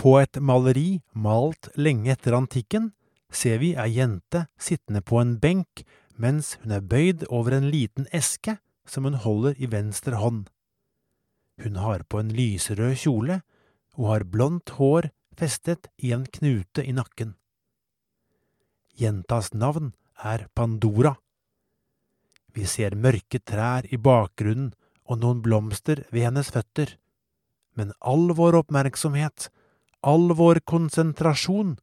På et maleri malt lenge etter antikken ser vi ei jente sittende på en benk mens hun er bøyd over en liten eske som hun holder i venstre hånd. Hun har på en lyserød kjole og har blondt hår festet i en knute i nakken. Jentas navn er Pandora. Vi ser mørke trær i bakgrunnen og noen blomster ved hennes føtter, men all vår oppmerksomhet, all vår konsentrasjon,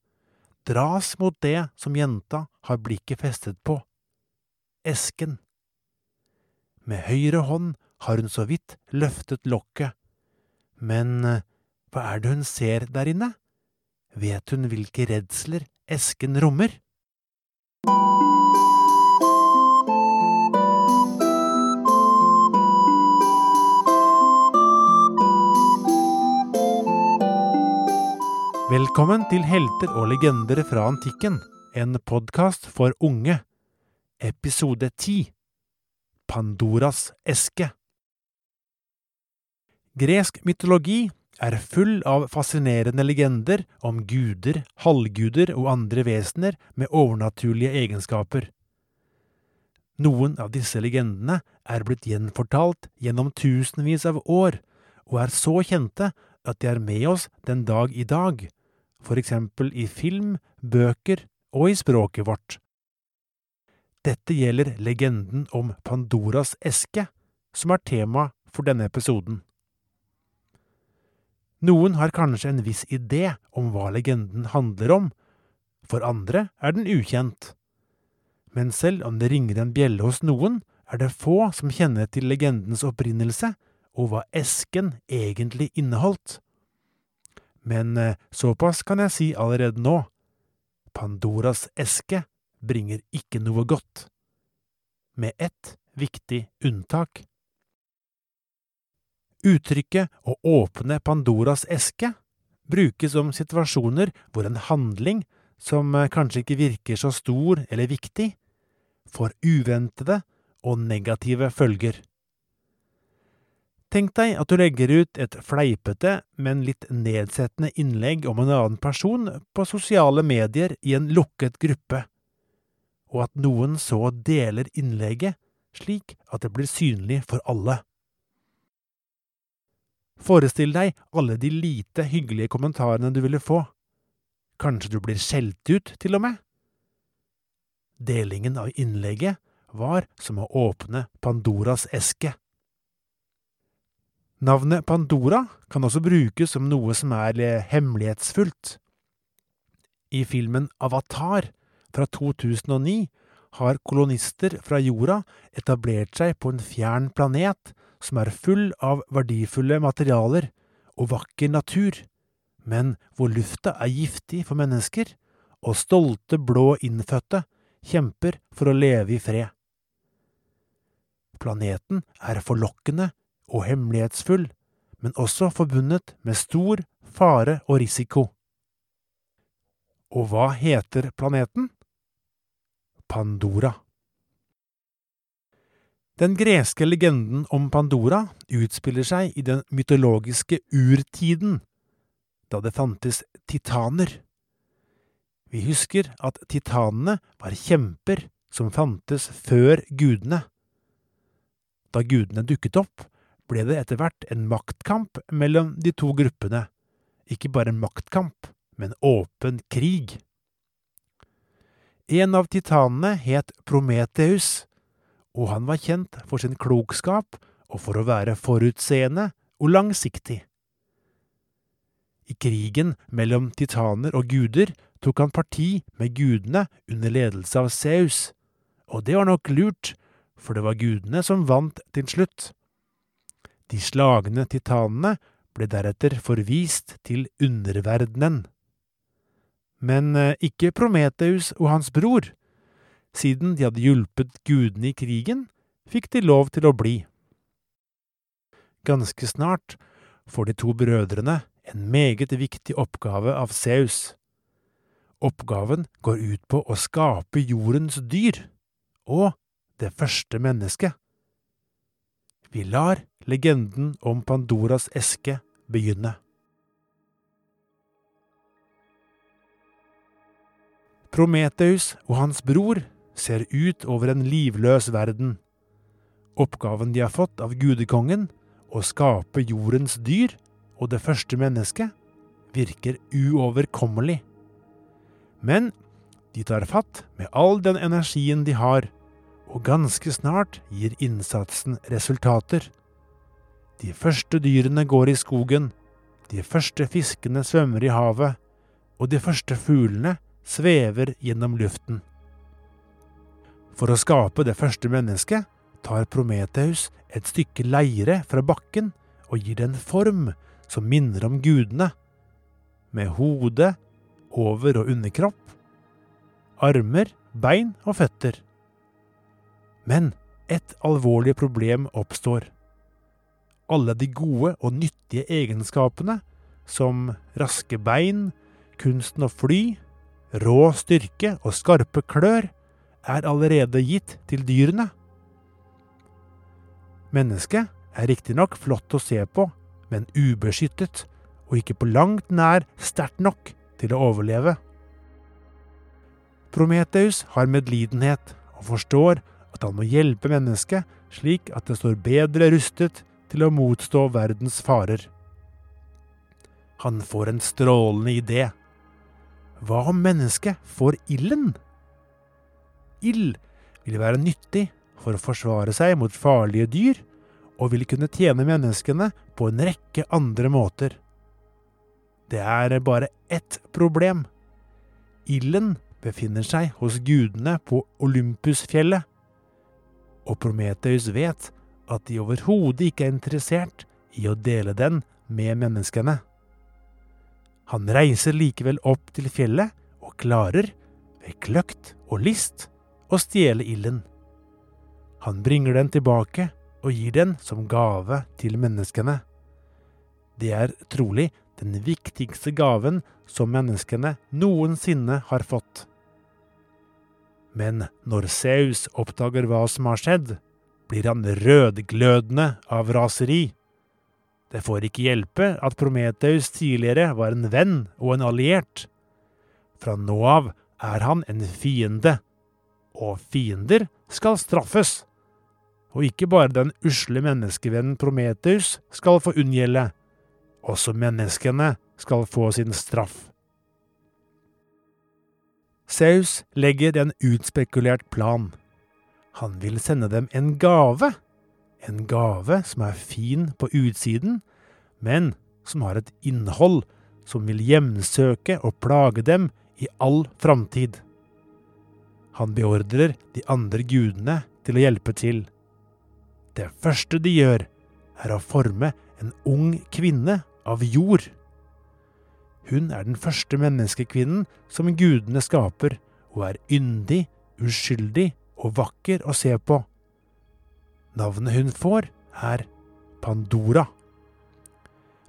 dras mot det som jenta har blikket festet på – esken. Med høyre hånd har hun så vidt løftet lokket, men eh, hva er det hun ser der inne? Vet hun hvilke redsler esken rommer? Velkommen til Helter og legender fra antikken, en podkast for unge. Episode 10 Pandoras eske Gresk mytologi er full av fascinerende legender om guder, halvguder og andre vesener med overnaturlige egenskaper. Noen av disse legendene er blitt gjenfortalt gjennom tusenvis av år, og er så kjente at de er med oss den dag i dag for eksempel i film, bøker og i språket vårt. Dette gjelder legenden om Pandoras eske, som er tema for denne episoden. Noen har kanskje en viss idé om hva legenden handler om, for andre er den ukjent. Men selv om det ringer en bjelle hos noen, er det få som kjenner til legendens opprinnelse og hva esken egentlig inneholdt. Men eh, såpass kan jeg si allerede nå. Pandoras eske bringer ikke noe godt. Med ett viktig unntak. Uttrykket å åpne Pandoras eske brukes om situasjoner hvor en handling som eh, kanskje ikke virker så stor eller viktig, får uventede og negative følger. Tenk deg at du legger ut et fleipete, men litt nedsettende innlegg om en annen person på sosiale medier i en lukket gruppe, og at noen så deler innlegget slik at det blir synlig for alle. Forestill deg alle de lite hyggelige kommentarene du ville få. Kanskje du blir skjelt ut, til og med? Delingen av innlegget var som å åpne Pandoras eske. Navnet Pandora kan også brukes som noe som er eh, hemmelighetsfullt. I filmen Avatar fra 2009 har kolonister fra jorda etablert seg på en fjern planet som er full av verdifulle materialer og vakker natur, men hvor lufta er giftig for mennesker, og stolte blå innfødte kjemper for å leve i fred. Planeten er forlokkende og hemmelighetsfull, men også forbundet med stor fare og risiko. Og hva heter planeten? Pandora. Den greske legenden om Pandora utspiller seg i den mytologiske urtiden, da det fantes titaner. Vi husker at titanene var kjemper som fantes før gudene. Da gudene dukket opp, ble det etter hvert en maktkamp mellom de to gruppene. Ikke bare en maktkamp, men åpen krig. En av titanene het Prometheus, og han var kjent for sin klokskap og for å være forutseende og langsiktig. I krigen mellom titaner og guder tok han parti med gudene under ledelse av Zeus, og det var nok lurt, for det var gudene som vant til slutt. De slagne titanene ble deretter forvist til underverdenen. Men eh, ikke Prometheus og hans bror. Siden de hadde hjulpet gudene i krigen, fikk de lov til å bli. Ganske snart får de to brødrene en meget viktig oppgave av Zeus. Oppgaven går ut på å skape jordens dyr, og det første mennesket. Vi lar legenden om Pandoras eske begynne. Prometheus og hans bror ser ut over en livløs verden. Oppgaven de har fått av gudekongen, å skape jordens dyr og det første mennesket, virker uoverkommelig. Men de tar fatt med all den energien de har, og ganske snart gir innsatsen resultater. De første dyrene går i skogen, de første fiskene svømmer i havet, og de første fuglene svever gjennom luften. For å skape det første mennesket tar Prometheus et stykke leire fra bakken og gir det en form som minner om gudene, med hode, over- og underkropp, armer, bein og føtter. Men et alvorlig problem oppstår. Alle de gode og nyttige egenskapene, som raske bein, kunsten å fly, rå styrke og skarpe klør, er allerede gitt til dyrene. Mennesket er riktignok flott å se på, men ubeskyttet og ikke på langt nær sterkt nok til å overleve. Prometheus har medlidenhet og forstår at han må hjelpe mennesket slik at det står bedre rustet til å motstå verdens farer. Han får en strålende idé. Hva om mennesket får ilden? Ild vil være nyttig for å forsvare seg mot farlige dyr, og vil kunne tjene menneskene på en rekke andre måter. Det er bare ett problem. Ilden befinner seg hos gudene på Olympusfjellet, og Prometheus vet at de overhodet ikke er interessert i å dele den med menneskene. Han reiser likevel opp til fjellet og klarer, ved kløkt og list, å stjele ilden. Han bringer den tilbake og gir den som gave til menneskene. Det er trolig den viktigste gaven som menneskene noensinne har fått. Men når Saus oppdager hva som har skjedd, blir han rødglødende av raseri. Det får ikke hjelpe at Prometheus tidligere var en venn og en alliert. Fra nå av er han en fiende, og fiender skal straffes. Og ikke bare den usle menneskevennen Prometheus skal få unngjelde, også menneskene skal få sin straff. Saus legger en utspekulert plan. Han vil sende dem en gave. En gave som er fin på utsiden, men som har et innhold som vil hjemsøke og plage dem i all framtid. Han beordrer de andre gudene til å hjelpe til. Det første de gjør, er å forme en ung kvinne av jord. Hun er den første menneskekvinnen som gudene skaper, og er yndig, uskyldig og vakker å se på. Navnet hun får, er Pandora.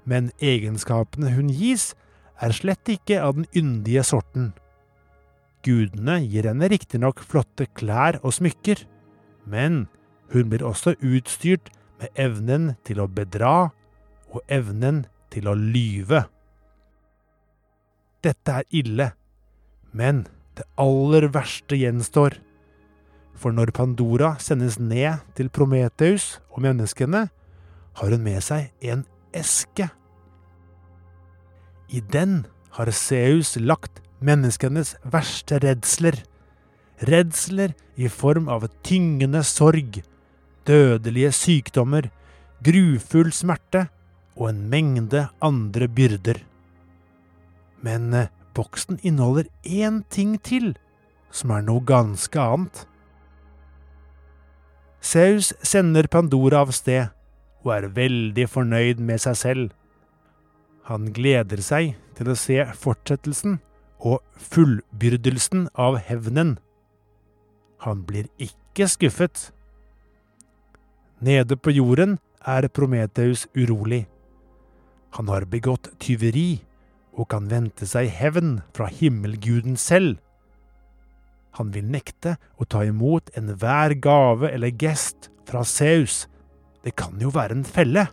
Men egenskapene hun gis, er slett ikke av den yndige sorten. Gudene gir henne riktignok flotte klær og smykker, men hun blir også utstyrt med evnen til å bedra og evnen til å lyve. Dette er ille, men det aller verste gjenstår. For når Pandora sendes ned til Prometheus og menneskene, har hun med seg en eske. I den har Seus lagt menneskenes verste redsler. Redsler i form av tyngende sorg, dødelige sykdommer, grufull smerte og en mengde andre byrder. Men eh, boksen inneholder én ting til, som er noe ganske annet. Saus sender Pandora av sted, og er veldig fornøyd med seg selv. Han gleder seg til å se fortsettelsen og fullbyrdelsen av hevnen. Han blir ikke skuffet. Nede på jorden er Prometheus urolig. Han har begått tyveri og kan vente seg hevn fra himmelguden selv. Han vil nekte å ta imot enhver gave eller gest fra Seus. Det kan jo være en felle.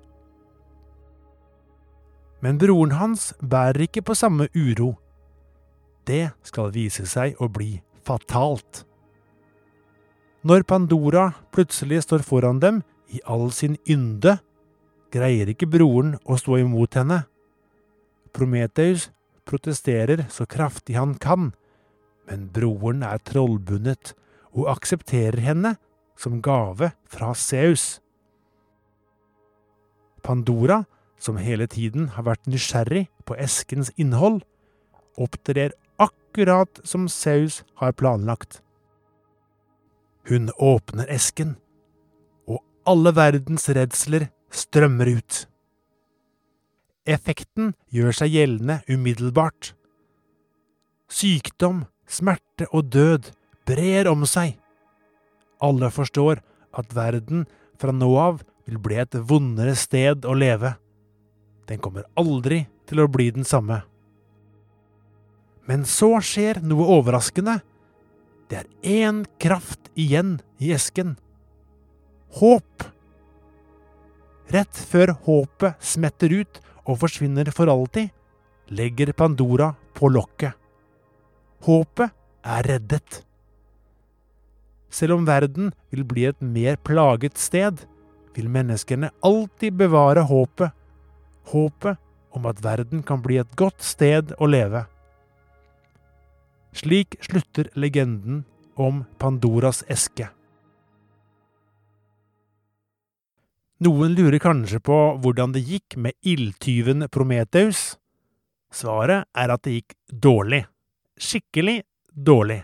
Men broren hans bærer ikke på samme uro. det skal vise seg å bli fatalt. Når Pandora plutselig står foran dem i all sin ynde, greier ikke broren å stå imot henne. Prometheus protesterer så kraftig han kan, men broren er trollbundet og aksepterer henne som gave fra Zeus. Pandora, som hele tiden har vært nysgjerrig på eskens innhold, opptrer akkurat som Zeus har planlagt. Hun åpner esken, og alle verdens redsler strømmer ut. Effekten gjør seg gjeldende umiddelbart. Sykdom, smerte og død brer om seg. Alle forstår at verden fra nå av vil bli et vondere sted å leve. Den kommer aldri til å bli den samme. Men så skjer noe overraskende. Det er én kraft igjen i esken. Håp. Rett før håpet smetter ut og forsvinner for alltid, legger Pandora på lokket. Håpet er reddet. Selv om verden vil bli et mer plaget sted, vil menneskene alltid bevare håpet. Håpet om at verden kan bli et godt sted å leve. Slik slutter legenden om Pandoras eske. Noen lurer kanskje på hvordan det gikk med ildtyven Prometheus. Svaret er at det gikk dårlig. Skikkelig dårlig.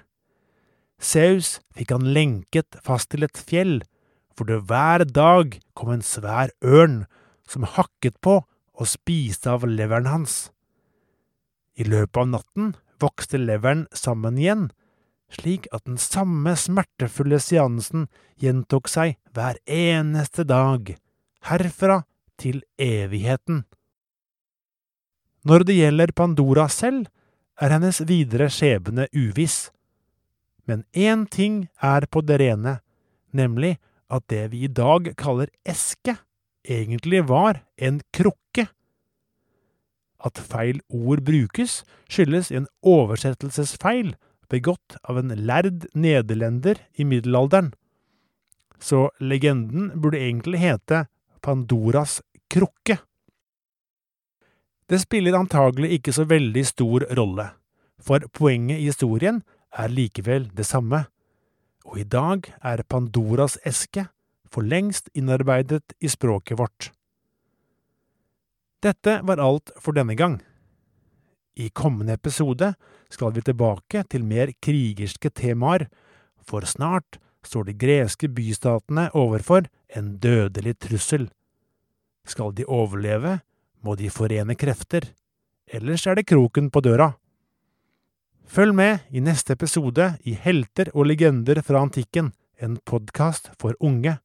Zeus fikk han lenket fast til et fjell, hvor det hver dag kom en svær ørn som hakket på og spiste av leveren hans. I løpet av natten vokste leveren sammen igjen, slik at den samme smertefulle seansen gjentok seg hver eneste dag, herfra til evigheten. Når det gjelder Pandora selv, er hennes videre skjebne uviss. Men én ting er på det rene, nemlig at det vi i dag kaller eske, egentlig var en krukke. At feil ord brukes, skyldes en oversettelsesfeil begått av en lærd nederlender i middelalderen. Så legenden burde egentlig hete Pandoras krukke. Det spiller antagelig ikke så veldig stor rolle, for poenget i historien er likevel det samme, og i dag er Pandoras eske for lengst innarbeidet i språket vårt. Dette var alt for denne gang. I kommende episode skal vi tilbake til mer krigerske temaer, for snart står de greske bystatene overfor en dødelig trussel. Skal de overleve, må de forene krefter, ellers er det kroken på døra. Følg med i neste episode i Helter og legender fra antikken, en podkast for unge.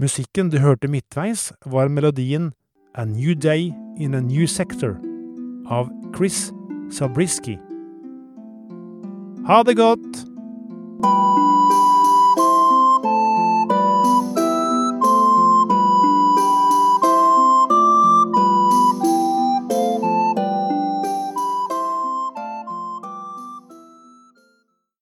Musikken du hørte midtveis, var melodien A New Day in a New Sector av Chris Zabriskie. Ha det godt!